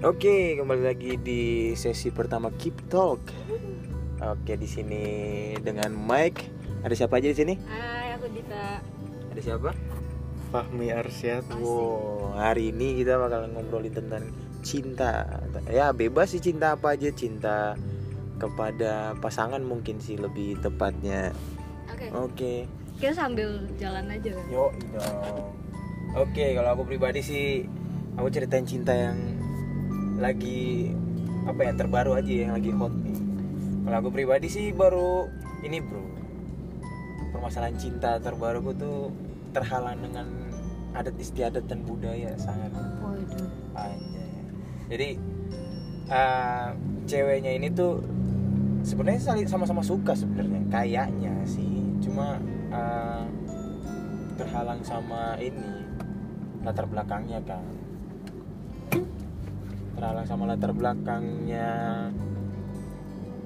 Oke, kembali lagi di sesi pertama Keep Talk. Oke, di sini dengan Mike. Ada siapa aja di sini? Hai, aku Dita. Ada siapa? Fahmi Arsyad Wow, hari ini kita bakal ngobrolin tentang cinta. Ya, bebas sih cinta apa aja, cinta kepada pasangan mungkin sih lebih tepatnya. Oke. Oke. Kita sambil jalan aja kan. Yo, dong. Oke, kalau aku pribadi sih aku ceritain cinta yang lagi apa ya terbaru aja yang lagi hot nih. Kalau aku pribadi sih baru ini bro permasalahan cinta terbaruku tuh terhalang dengan adat istiadat dan budaya sangat. Anjay. Jadi eh, ceweknya ini tuh sebenarnya saling sama-sama suka sebenarnya kayaknya sih. Cuma eh, terhalang sama ini latar belakangnya kan. Terhalang sama latar belakangnya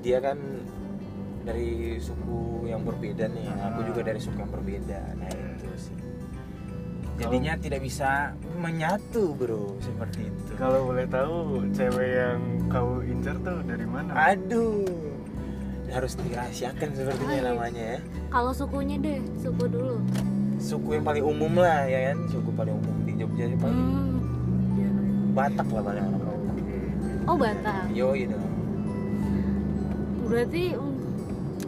dia kan dari suku yang berbeda nih. Aku juga dari suku yang berbeda. Nah, itu sih. Jadinya tidak bisa menyatu, Bro, seperti itu. Kalau boleh tahu cewek yang kau incar tuh dari mana? Aduh, harus dirahasiakan sepertinya namanya ya. Kalau sukunya deh, suku dulu. Suku yang paling umum lah ya kan, suku paling umum di Jogja sih paling Hmm. Batak lah paling orang. Oh, Batak. Yo gitu. Berarti um,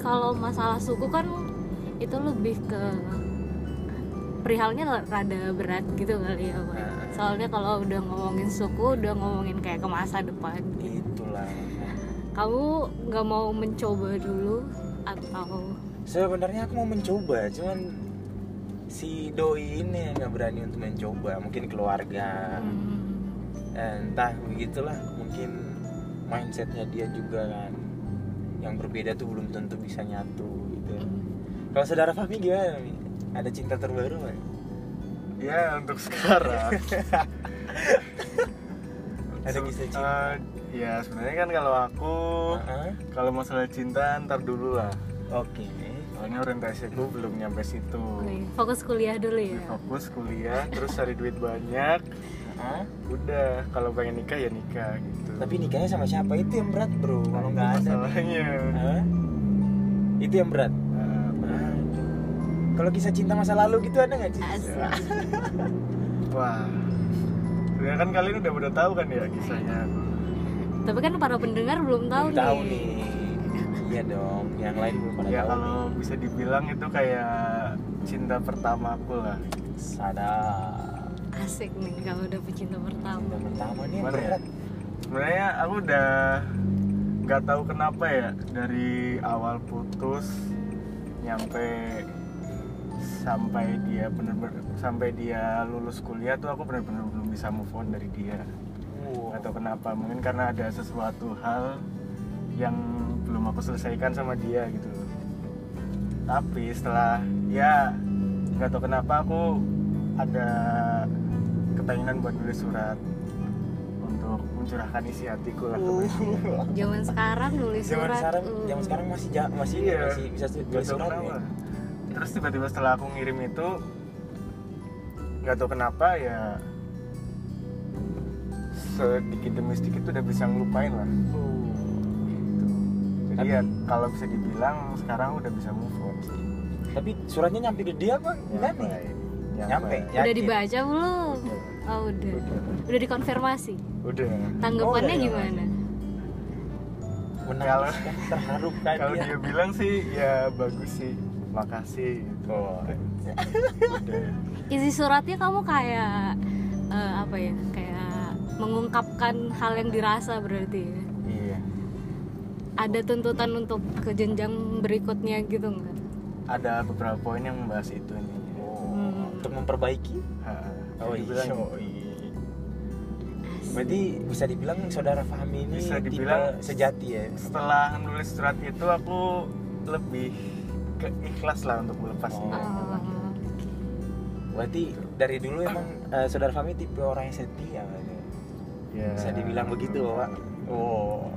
kalau masalah suku kan itu lebih ke perihalnya rada berat gitu kali ya, Pak. Nah. Soalnya kalau udah ngomongin suku, udah ngomongin kayak ke masa depan. gitu. Itulah. Kamu nggak mau mencoba dulu atau Sebenarnya aku mau mencoba, cuman si doi ini yang nggak berani untuk mencoba, mungkin keluarga. Hmm. Entah begitulah, mungkin mindsetnya dia juga kan yang berbeda tuh belum tentu bisa nyatu gitu. Kalau saudara Fahmi gimana? Mi? Ada cinta terbaru nggak? Ya untuk sekarang. Ada kisah cinta? eh, ya sebenarnya kan kalau aku Heeh. kalau masalah cinta ntar dulu lah. Oke. Soalnya orientasiku belum nyampe situ. Oke, fokus kuliah dulu ya. Fokus kuliah, terus cari duit banyak. Heeh. Udah kalau pengen nikah ya nikah gitu. Tapi nikahnya sama siapa itu yang berat bro? Kalau nggak ada. masalahnya. Hah? Itu yang berat. Aduh. Kalau kisah cinta masa lalu gitu ada nggak sih? Asik. wah. Sebenarnya kan kalian udah udah tahu kan ya kisahnya. Tapi kan para pendengar belum tahu Belum tahu nih. nih. Iya dong. Yang lain belum pada ya tahu. kalau nih. bisa dibilang itu kayak cinta pertama aku lah Sadar. Asik nih kalau udah pecinta pertama. Cinta pertama nih yang Gimana ya? berat. sebenarnya aku udah nggak tahu kenapa ya dari awal putus nyampe sampai dia bener-bener sampai dia lulus kuliah tuh aku bener-bener belum bisa move on dari dia Wow. nggak tahu kenapa mungkin karena ada sesuatu hal yang belum aku selesaikan sama dia gitu tapi setelah ya nggak tahu kenapa aku ada kepengenan buat nulis surat untuk mencurahkan isi hatiku lah Uh. Zaman sekarang nulis Zaman surat. sekarang, uh, zaman sekarang masih ja- masih Iya. masih bisa tahu surat ya. terus tiba-tiba setelah aku ngirim itu nggak tahu kenapa ya sedikit demi sedikit udah bisa ngelupain lah gitu. jadi Tapi- ya kalau bisa dibilang sekarang udah bisa move on sih Tapi suratnya nyampe ke dia apa? Enggak nih. Nyampe. Udah Yakin? dibaca belum? Udah. Oh udah. Udah. Udah dikonfirmasi. udah Tanggapannya Oh, udah, gimana? Menangis Kalau- kan terharu kan kalau dia. dia bilang sih ya bagus sih makasih gitu. Oh. udah Isi suratnya kamu kayak eh, apa ya? Kayak mengungkapkan hal yang dirasa berarti. ya? Iya. Ada tuntutan untuk ke jenjang berikutnya gitu nggak? ada beberapa poin yang membahas itu nih Oh, Hmm. untuk memperbaiki. Ha, Oh dibilang iya. Oh, iya. Berarti bisa dibilang saudara Fahmi ini Bisa tipe dibilang sejati ya. setelah nulis surat itu aku lebih ke ikhlas lah untuk melepasnya Oh. Oh. Berarti dari dulu emang eh, saudara Fahmi tipe orang yang setia kan? Ya. Bisa dibilang begitu, Pak. Oh.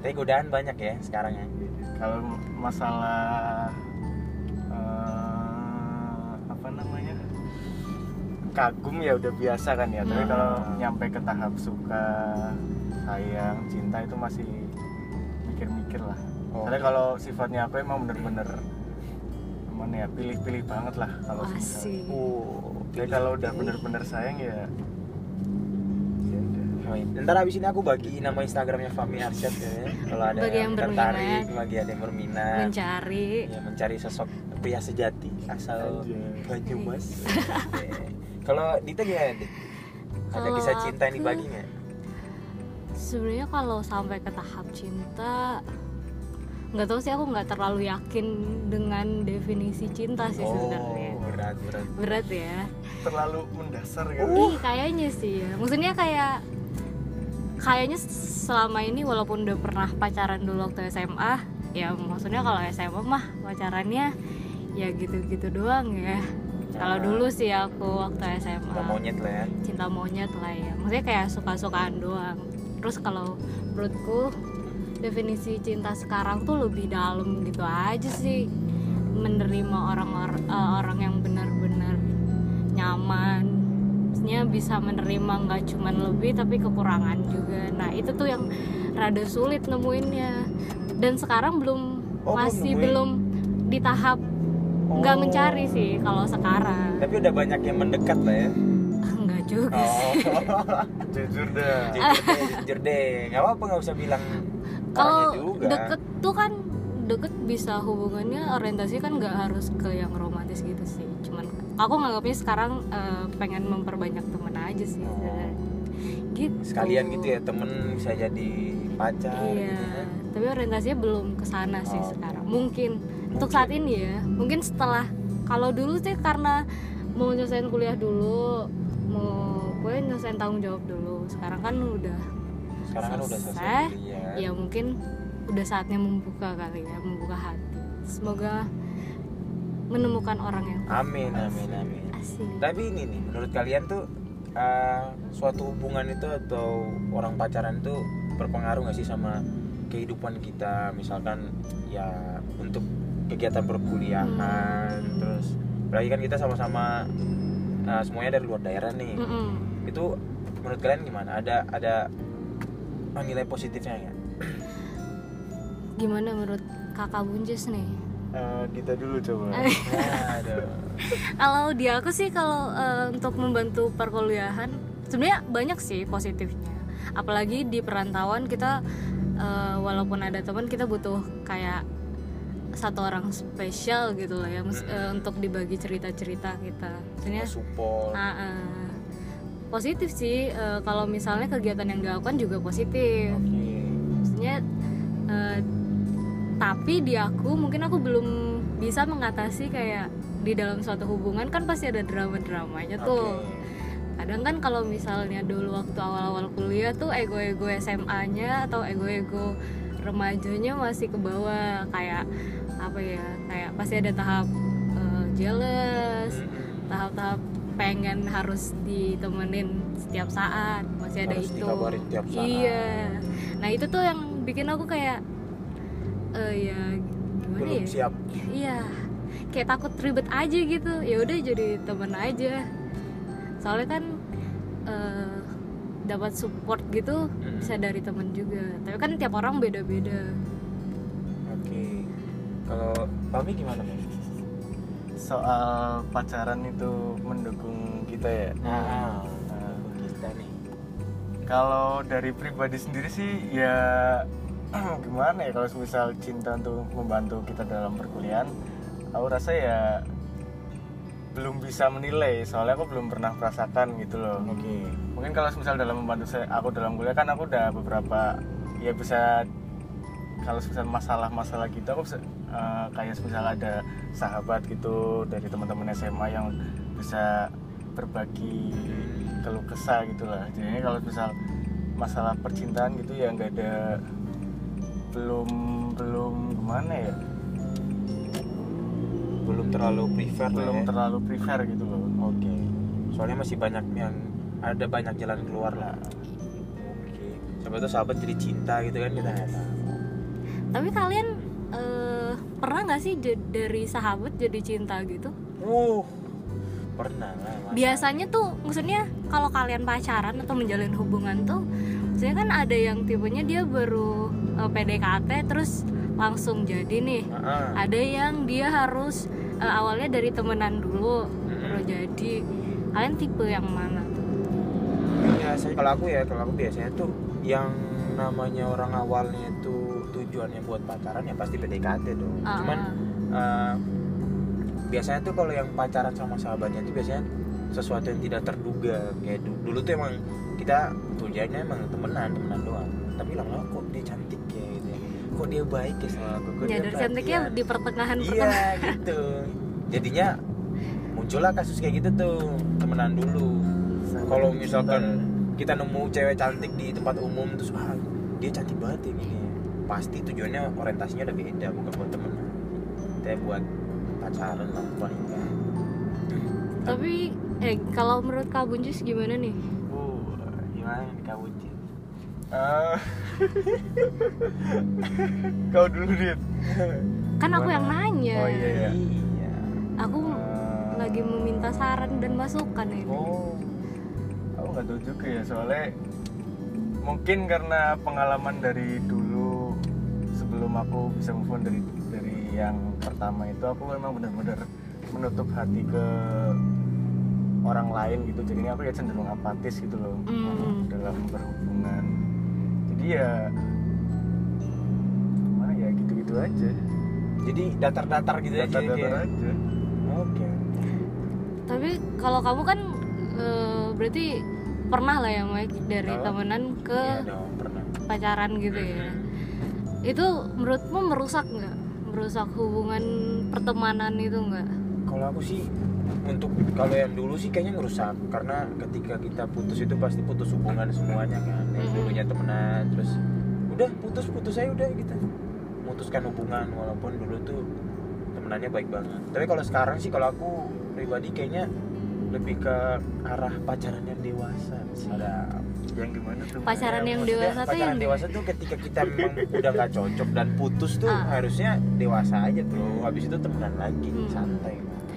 Tapi godaan banyak ya sekarang ya. kalau masalah kagum ya udah biasa kan ya tapi Hmm. kalau nyampe ke tahap suka sayang cinta itu masih mikir-mikir lah Oh. soalnya kalau sifatnya aku emang bener-bener gimana ya pilih-pilih banget lah kalau Asik. Oh, jadi kalau udah bener-bener sayang ya ya. Ntar abis ini aku bagi nama Instagramnya Fami Arsyad ya. Kalau ada Bagi yang tertarik, berminat. bagi ada yang berminat, mencari ya mencari sosok pria sejati asal. Banyumas. Kalau Dita gimana? Dit? Ada Kalau kisah cinta yang dibagi nggak? sebenarnya kalau sampai ke tahap cinta nggak tahu sih aku nggak terlalu yakin dengan definisi cinta sih sebenarnya Oh, berat berat. berat ya terlalu mendasar kan Ih, kayaknya sih ya. Maksudnya kayak kayaknya selama ini walaupun udah pernah pacaran dulu waktu SMA, ya maksudnya kalau SMA mah pacarannya ya gitu-gitu doang ya. Kalau dulu sih aku waktu SMA Kita monyet lah ya. cinta monyet lah ya. Maksudnya kayak suka-sukaan doang. Terus kalau menurutku definisi cinta sekarang tuh lebih dalam gitu aja sih. Menerima orang-orang eh, orang yang benar-benar nyaman. Maksudnya bisa menerima nggak cuman lebih tapi kekurangan juga. Nah, itu tuh yang rada sulit nemuinnya. Dan sekarang belum Oh, masih belum di tahap nggak Oh. mencari sih kalau sekarang. Tapi udah banyak yang mendekat lah ya. Enggak juga Oh, jujur deh, jujur deh. Nggak apa-apa nggak usah bilang kalau deket tuh kan deket bisa hubungannya orientasi kan nggak harus ke yang romantis gitu sih cuman aku nganggapnya sekarang eh, pengen memperbanyak temen aja sih Oh. gitu Sekalian gitu ya temen bisa jadi pacar. iya gitu kan. tapi orientasinya belum ke sana sih Oh. sekarang mungkin untuk saat ini ya mungkin setelah kalau dulu sih karena mau nyelesain kuliah dulu mau gue nyelesain tanggung jawab dulu sekarang kan udah Sekarang kan udah Selesai. kuliah. ya mungkin udah saatnya membuka kali ya membuka hati semoga menemukan orang yang Amin, amin, amin. asik Tapi ini nih, menurut kalian tuh uh, suatu hubungan itu atau orang pacaran itu berpengaruh nggak sih sama kehidupan kita? Misalkan ya untuk kegiatan perkuliahan, Hmm. terus apalagi kan kita sama-sama uh, semuanya dari luar daerah nih. Mm-mm. Itu menurut kalian gimana? Ada ada uh, nilai positifnya nggak? gimana menurut kakak buncis nih Eh, kita dulu coba Aduh. kalau di aku sih kalau eh, untuk membantu perkuliahan sebenarnya banyak sih positifnya apalagi di perantauan kita eh, walaupun ada teman kita butuh kayak satu orang spesial gitu lah ya mus- eh, untuk dibagi cerita-cerita kita maksudnya Support. Ah, ah. positif sih eh, kalau misalnya kegiatan yang dilakukan juga positif Oke. maksudnya eh, tapi di aku mungkin aku belum bisa mengatasi kayak di dalam suatu hubungan kan pasti ada drama-dramanya tuh kadang kan kalau misalnya dulu waktu awal-awal kuliah tuh ego-ego SMA-nya atau ego-ego remajanya masih ke bawah kayak apa ya kayak pasti ada tahap eh, jealous Mm-mm. tahap-tahap pengen harus ditemenin setiap saat masih ada Harus itu dikabarin tiap saat. iya nah itu tuh yang bikin aku kayak eh ya gimana Belum ya siap. iya kayak takut ribet aja gitu ya udah jadi temen aja soalnya kan eh, dapat support gitu Hmm. bisa dari temen juga tapi kan tiap orang beda-beda. Kalau Pami gimana, Pami? soal pacaran itu mendukung kita ya Nah, Nah, kita nih. kalau dari pribadi sendiri sih ya gimana ya kalau misal cinta untuk membantu kita dalam perkuliahan aku rasa ya belum bisa menilai soalnya aku belum pernah merasakan gitu loh Oke. mungkin kalau misal dalam membantu saya aku dalam kuliah kan aku udah beberapa ya bisa kalau misal masalah-masalah gitu aku bisa, eh, kayak misal ada sahabat gitu dari teman-teman SMA yang bisa berbagi keluh kesah gitu lah jadi kalau misal masalah percintaan gitu ya nggak ada belum belum gimana ya Belum terlalu prefer belum ya. terlalu prefer gitu loh Oke. Soalnya masih banyak yang ada banyak jalan keluar lah. Oke. Siapa tuh sahabat jadi cinta gitu kan kita nggak tahu. Tapi kalian eh, pernah nggak sih dari sahabat jadi cinta gitu? Uh, pernah lah masa. biasanya tuh maksudnya kalau kalian pacaran atau menjalin hubungan tuh biasanya kan ada yang tipenya dia baru eh, PDKT terus langsung jadi nih. Heeh. ada yang dia harus eh, awalnya dari temenan dulu baru jadi. Kalian tipe yang mana tuh? Biasanya kalau aku ya kalau aku biasanya tuh yang namanya orang awalnya tuh tujuannya buat pacaran ya pasti PDKT dong. Ah, cuman eh, biasanya tuh kalau yang pacaran sama sahabatnya tuh biasanya sesuatu yang tidak terduga. Kayak du- dulu tuh emang kita tujuannya emang temenan temenan doang. Tapi lama-lama kok dia cantik ya gitu ya. kok dia baik ya sama aku? Kok dia nyadar cantiknya perhatian. di pertengahan iya pertengahan. gitu. Jadinya muncullah kasus kayak gitu tuh temenan dulu. Kalau misalkan kita nemu cewek cantik di tempat umum terus ah dia cantik banget ya gini pasti tujuannya orientasinya udah beda bukan buat temenan kita buat pacaran lah paling enggak tapi eh kalau menurut kak Buncis gimana nih Uh, gimana nih kak Uci? Eh, Kau dulu dit. kan aku Gimana? yang nanya Oh iya ya. iya aku Eh, lagi meminta saran dan masukan ini Oh, aku nggak tahu juga ya soalnya mungkin karena pengalaman dari dulu sebelum aku bisa move on dari dari yang pertama itu aku memang benar-benar menutup hati ke orang lain gitu. Jadinya aku ya cenderung apatis gitu loh Hmm. dalam berhubungan. Jadi ya gimana ya gitu-gitu aja. Jadi datar-datar gitu aja datar-datar aja. oke. Tapi kalau kamu kan eh, berarti pernah lah ya Mike dari Oh. temenan ke iya dong pacaran gitu ya itu menurutmu merusak nggak? Merusak hubungan pertemanan itu nggak? Kalau aku sih untuk kalau yang dulu sih kayaknya ngerusak. Karena ketika kita putus itu pasti putus hubungan semuanya kan. Yang dulunya temenan terus udah putus putus saya udah gitu. Memutuskan hubungan walaupun dulu tuh temenannya baik banget. Tapi kalau sekarang sih kalau aku pribadi kayaknya lebih ke arah pacaran yang dewasa. Ada yang gimana tuh? Pacaran yang dewasa tuh yang dewasa tuh ketika kita memang udah nggak cocok dan putus tuh Ah. harusnya dewasa aja bro. Habis itu temenan lagi Hmm. santai.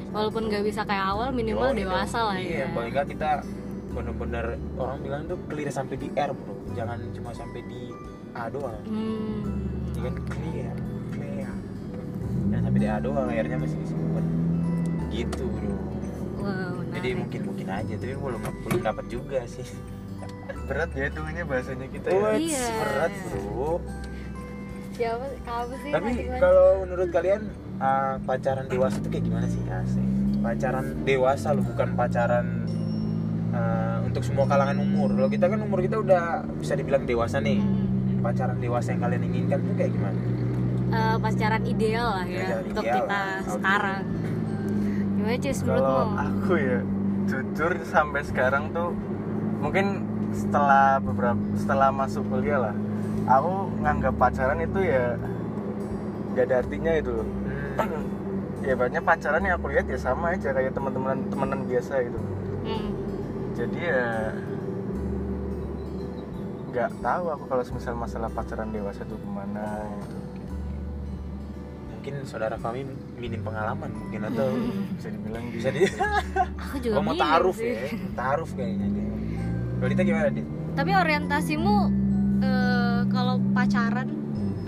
Walaupun nggak bisa kayak awal minimal Yoi dewasa dong. lah iya, ya paling nggak kita bener-bener orang bilang tuh clear sampai di R bro. Jangan cuma sampai di A doang. Hmm. Iya kan? Clear clear. Jangan sampai di A doang akhirnya masih disimpan. Gitu bro. Wow jadi mungkin mungkin aja tapi belum belum dapat juga sih berat ya hitungannya bahasanya kita ya. Iya. berat bro. Siapa kamu sih tapi kalau menurut kalian ah, pacaran dewasa tuh kayak gimana sih? Asik. Pacaran dewasa loh bukan pacaran ah, untuk semua kalangan umur. Kalau kita kan umur kita udah bisa dibilang dewasa nih. Hmm. pacaran dewasa yang kalian inginkan tuh kayak gimana? Eh, pacaran ideal lah ya Pacaran untuk ideal. kita lah. Sekarang. Gimana kalau menurutmu? aku ya jujur sampai sekarang tuh mungkin setelah beberapa setelah masuk kuliah lah aku nganggap pacaran itu ya gak ada artinya itu loh Hmm, ya banyak pacaran yang aku lihat ya sama aja kayak teman-teman temenan biasa gitu Hmm. jadi ya nggak tahu aku kalau misal masalah pacaran dewasa tuh gimana gitu. mungkin saudara kami minim pengalaman mungkin atau bisa dibilang bisa di aku juga oh, mau taaruf sih. ya taaruf kayaknya dia kita gimana dit tapi orientasimu eh, kalau pacaran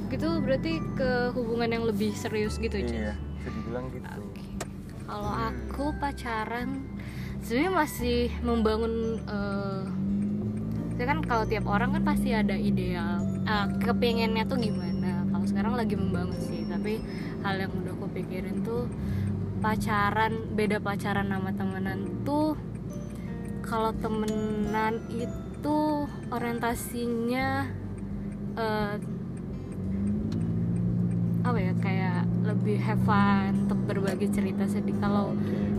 gitu berarti ke hubungan yang lebih serius gitu iya bisa dibilang gitu Oke. Kalau Hmm. aku pacaran sebenarnya masih membangun eh ya kan kalau tiap orang kan pasti ada ideal eh, kepengennya tuh gimana. Kalau sekarang lagi membangun sih, tapi hal yang udah aku pikirin tuh pacaran beda pacaran sama temenan tuh kalau temenan itu orientasinya eh, apa ya kayak lebih have fun untuk berbagi cerita sedih. Kalau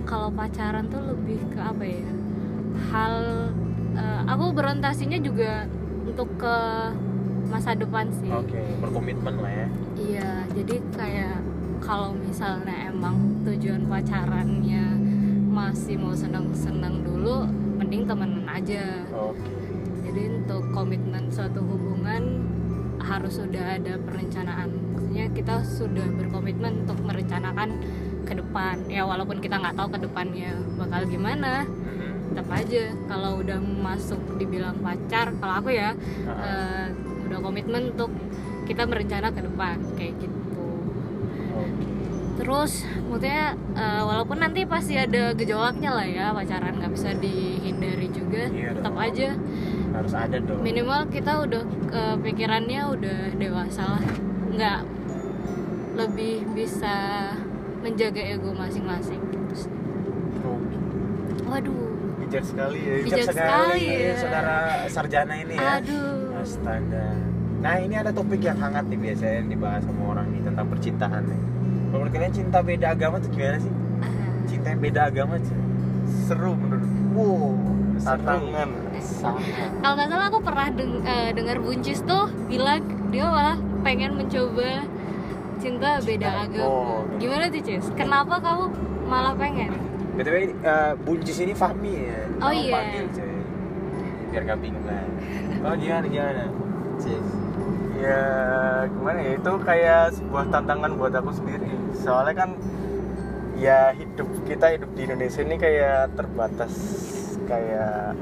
kalau pacaran tuh lebih ke apa ya hal eh, aku berorientasinya juga untuk ke masa depan sih. Oke berkomitmen lah ya. Iya jadi kayak kalau misalnya emang tujuan pacarannya masih mau senang-senang dulu mending temenan aja oke jadi untuk komitmen suatu hubungan harus sudah ada perencanaan maksudnya kita sudah berkomitmen untuk merencanakan ke depan ya walaupun kita nggak tahu ke depannya bakal gimana Mm-mm. tetap aja kalau udah masuk dibilang pacar kalau aku ya Ah. eh, udah komitmen untuk kita berencana ke depan kayak gitu Oke. Terus maksudnya eh, walaupun nanti pasti ada gejolaknya lah ya pacaran nggak bisa dihindari juga Iya tetap dong. aja harus ada dong minimal kita udah pikirannya udah dewasa lah nggak lebih bisa menjaga ego masing-masing gitu. Oh, waduh bijak sekali ya Bijak sekali ya. saudara sarjana ini ya aduh Astaga. Nah ini ada topik yang hangat nih biasanya yang dibahas sama orang nih tentang percintaan nih. Kalau menurut kalian cinta beda agama tuh gimana sih? Cinta yang beda agama sih. seru menurut Wow. tantangan kalau nggak salah aku pernah deng- eh, dengar buncis tuh bilang dia malah pengen mencoba cinta beda Cinta- agama oh. gimana tuh Cis? kenapa kamu malah pengen Btw uh, buncis ini Fahmi ya. Oh, iya. panggil, cuy. Biar gak bingung lah. Oh gimana gimana? Cis. ya gimana ya itu kayak sebuah tantangan buat aku sendiri soalnya kan ya hidup kita hidup di Indonesia ini kayak terbatas kayak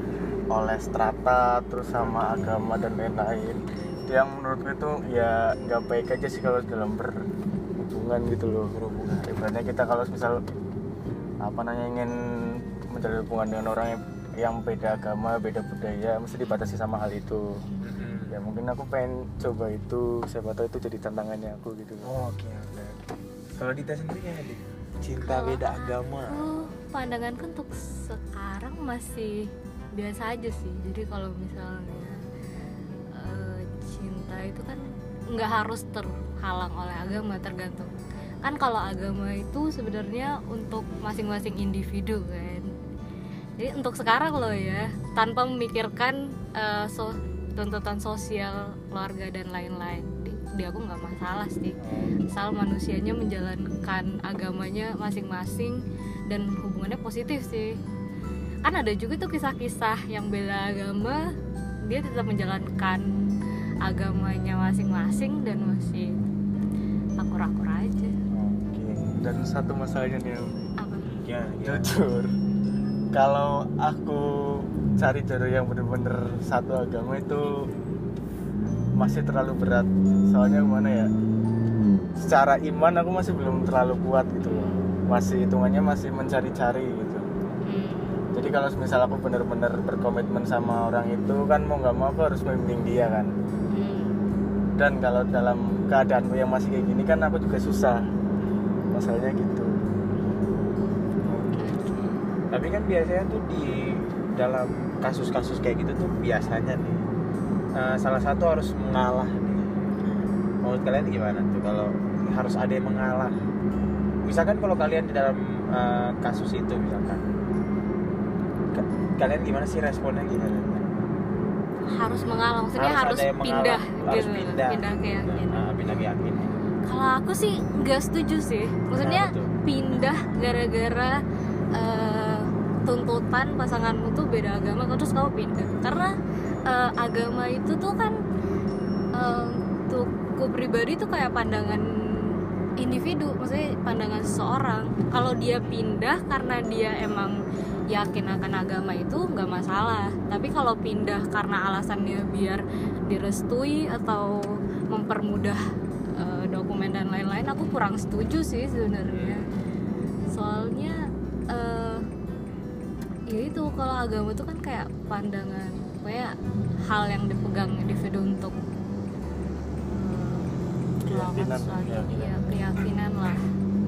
oleh strata terus sama agama dan lain-lain. Yang menurutku itu ya nggak baik aja sih kalau dalam berhubungan gitu loh berhubungan ibaratnya kita kalau misal apa namanya ingin menjalin hubungan dengan orang yang, yang beda agama beda budaya mesti dibatasi sama hal itu. Ya mungkin aku pengen coba itu siapa tahu itu jadi tantangannya aku gitu Oh, Oke oke. Kalau Dita sendiri ya? Cinta Kalau beda agama. aku pandanganku untuk sekarang masih biasa aja sih jadi kalau misalnya eh, cinta itu kan nggak harus terhalang oleh agama tergantung kan kalau agama itu sebenarnya untuk masing-masing individu kan jadi untuk sekarang loh ya tanpa memikirkan eh, so- tuntutan sosial keluarga dan lain-lain di, aku nggak masalah sih asal manusianya menjalankan agamanya masing-masing dan hubungannya positif sih kan ada juga tuh kisah-kisah yang bela agama dia tetap menjalankan agamanya masing-masing dan masih akur-akur aja Oke. dan satu masalahnya nih apa Gimana? gimana? jujur kalau aku cari jodoh yang bener-bener satu agama itu masih terlalu berat. Soalnya gimana ya? Secara iman aku masih belum terlalu kuat gitu loh. Masih hitungannya masih mencari-cari gitu. Hmm, jadi kalau misal aku bener-bener berkomitmen sama orang itu kan mau nggak mau aku harus membimbing dia kan. Hmm, dan kalau dalam keadaanku yang masih kayak gini kan aku juga susah. Masalahnya gitu. Tapi kan biasanya tuh di dalam kasus-kasus kayak gitu tuh biasanya nih eh, salah satu harus mengalah nih. Menurut kalian gimana tuh kalau harus ada yang mengalah? Misalkan kalau kalian di dalam eh, kasus itu misalkan ka- kalian gimana sih responnya gimana? harus mengalah maksudnya Harus harus, yang mengalah, pindah harus gitu pindah. pindah keyakinan Nah, pindah keyakinan. kalau aku sih nggak setuju sih maksudnya tuh? pindah gara-gara eh, tuntutan pasanganmu tuh beda agama terus kamu pindah karena eh, agama itu tuh kan eh, untukku pribadi tuh kayak pandangan individu maksudnya pandangan seseorang. Kalau dia pindah karena dia emang yakin akan agama itu nggak masalah. Tapi kalau pindah karena alasannya biar direstui atau mempermudah eh, dokumen dan lain-lain aku kurang setuju sih sebenarnya. Soalnya eh ya itu kalau agama itu kan kayak pandangan kayak hal yang dipegang individu untuk eh, Keyakinan, keyakinan. ya keyakinan lah.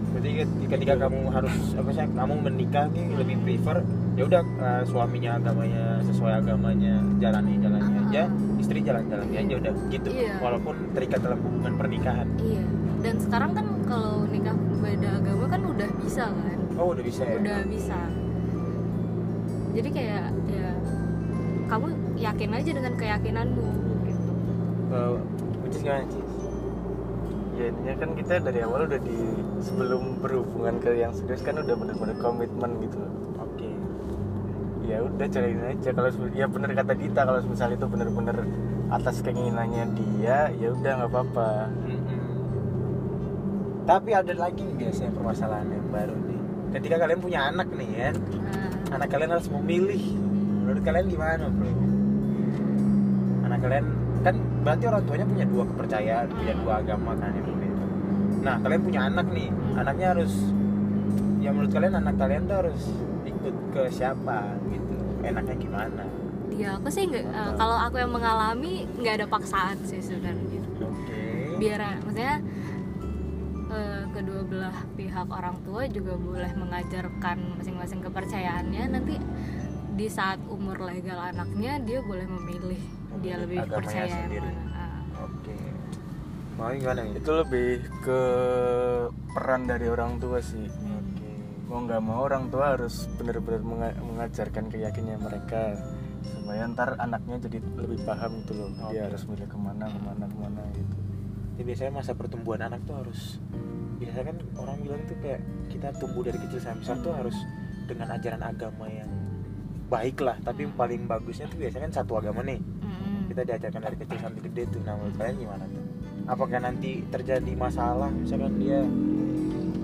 Berarti ket- ketika kamu harus apa sih kamu menikah nih lebih prefer ya udah eh, suaminya agamanya sesuai agamanya jalani jalani aja istri jalan-jalannya aja udah gitu. Iya. walaupun terikat dalam hubungan pernikahan. Iya. Dan sekarang kan kalau nikah beda agama kan udah bisa kan? Oh udah bisa ya? Udah bisa. Jadi kayak ya kamu yakin aja dengan keyakinanmu gitu. Uh, which is gimana Cis? ya intinya kan kita dari awal udah di sebelum berhubungan ke yang serius kan udah bener-bener komitmen gitu. Oke. Ya udah jalanin aja kalau ya bener kata Dita kalau misal itu bener-bener atas keinginannya dia ya udah nggak apa-apa. Mm-mm. tapi ada lagi nih biasanya permasalahan yang baru nih. Ketika kalian punya anak nih ya Nah, anak kalian harus memilih. Menurut kalian gimana bro kalian kan berarti orang tuanya punya dua kepercayaan punya dua agama kan yang berbeda. Nah kalian punya anak nih anaknya harus ya menurut kalian anak kalian tuh harus ikut ke siapa gitu? Enaknya gimana? Ya aku sih nggak eh, kalau aku yang mengalami nggak ada paksaan sih sebenarnya oke. Biar maksudnya eh, kedua belah pihak orang tua juga boleh mengajarkan masing-masing kepercayaannya. Nanti di saat umur legal anaknya dia boleh memilih dia lebih Agamanya percaya sendiri. Ah. oke. Mau gimana nih itu lebih ke peran dari orang tua sih. Oke. Mau nggak mau orang tua harus benar-benar menga- mengajarkan keyakinannya mereka supaya ntar anaknya jadi lebih paham gitu loh. Oke. dia harus milih ke mana ke mana ke mana gitu. Jadi biasanya masa pertumbuhan anak tuh harus biasanya kan orang bilang tuh kayak kita tumbuh dari kecil sampai besar tuh harus dengan ajaran agama yang baik lah. Tapi paling bagusnya tuh biasanya kan satu agama nih. Kita diajarkan dari kecil sampai gede tuh. Nah menurut kalian gimana tuh? Apakah nanti terjadi masalah? Misalkan dia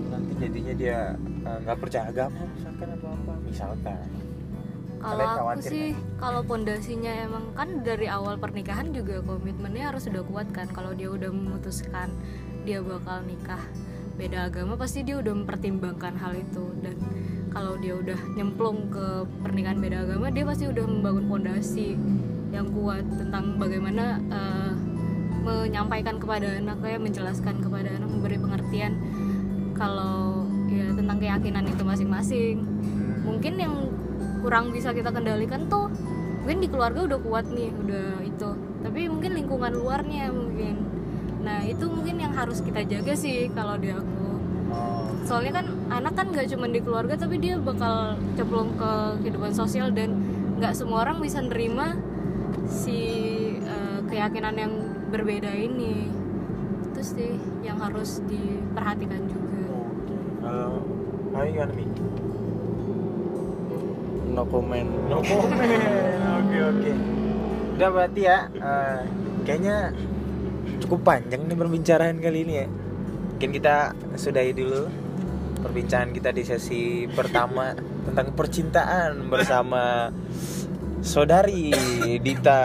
nanti jadinya dia eh, nggak percaya agama misalkan atau apa? Misalkan. Kalau aku sih, kalau pondasinya emang kan dari awal pernikahan juga komitmennya harus sudah kuat kan. Kalau dia udah memutuskan dia bakal nikah beda agama, pasti dia udah mempertimbangkan hal itu. Dan kalau dia udah nyemplung ke pernikahan beda agama, dia pasti udah membangun pondasi yang kuat tentang bagaimana eh, menyampaikan kepada anaknya, menjelaskan kepada anak, memberi pengertian kalau ya tentang keyakinan itu masing-masing. Mungkin yang kurang bisa kita kendalikan tuh mungkin di keluarga udah kuat nih udah itu. Tapi mungkin lingkungan luarnya mungkin. Nah itu mungkin yang harus kita jaga sih kalau di aku. Soalnya kan anak kan nggak cuma di keluarga tapi dia bakal cemplung ke kehidupan sosial dan nggak semua orang bisa nerima si eh, keyakinan yang berbeda ini itu sih yang harus diperhatikan juga oke kalau gimana Mi? no comment No comment. Oke oke. Udah berarti ya. eh, kayaknya cukup panjang nih perbincangan kali ini ya. Mungkin kita sudahi dulu perbincangan kita di sesi pertama tentang percintaan bersama saudari Dita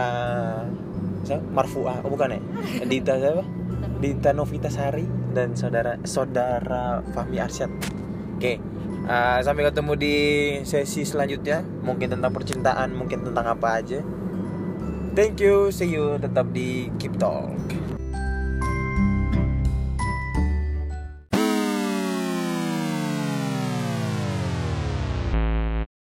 siapa? Marfuah, oh bukan ya? Dita siapa? Dita Novita Sari dan saudara saudara Fahmi Arsyad. Oke, uh, sampai ketemu di sesi selanjutnya. Mungkin tentang percintaan, mungkin tentang apa aja. Thank you, see you. Tetap di Keep Talk.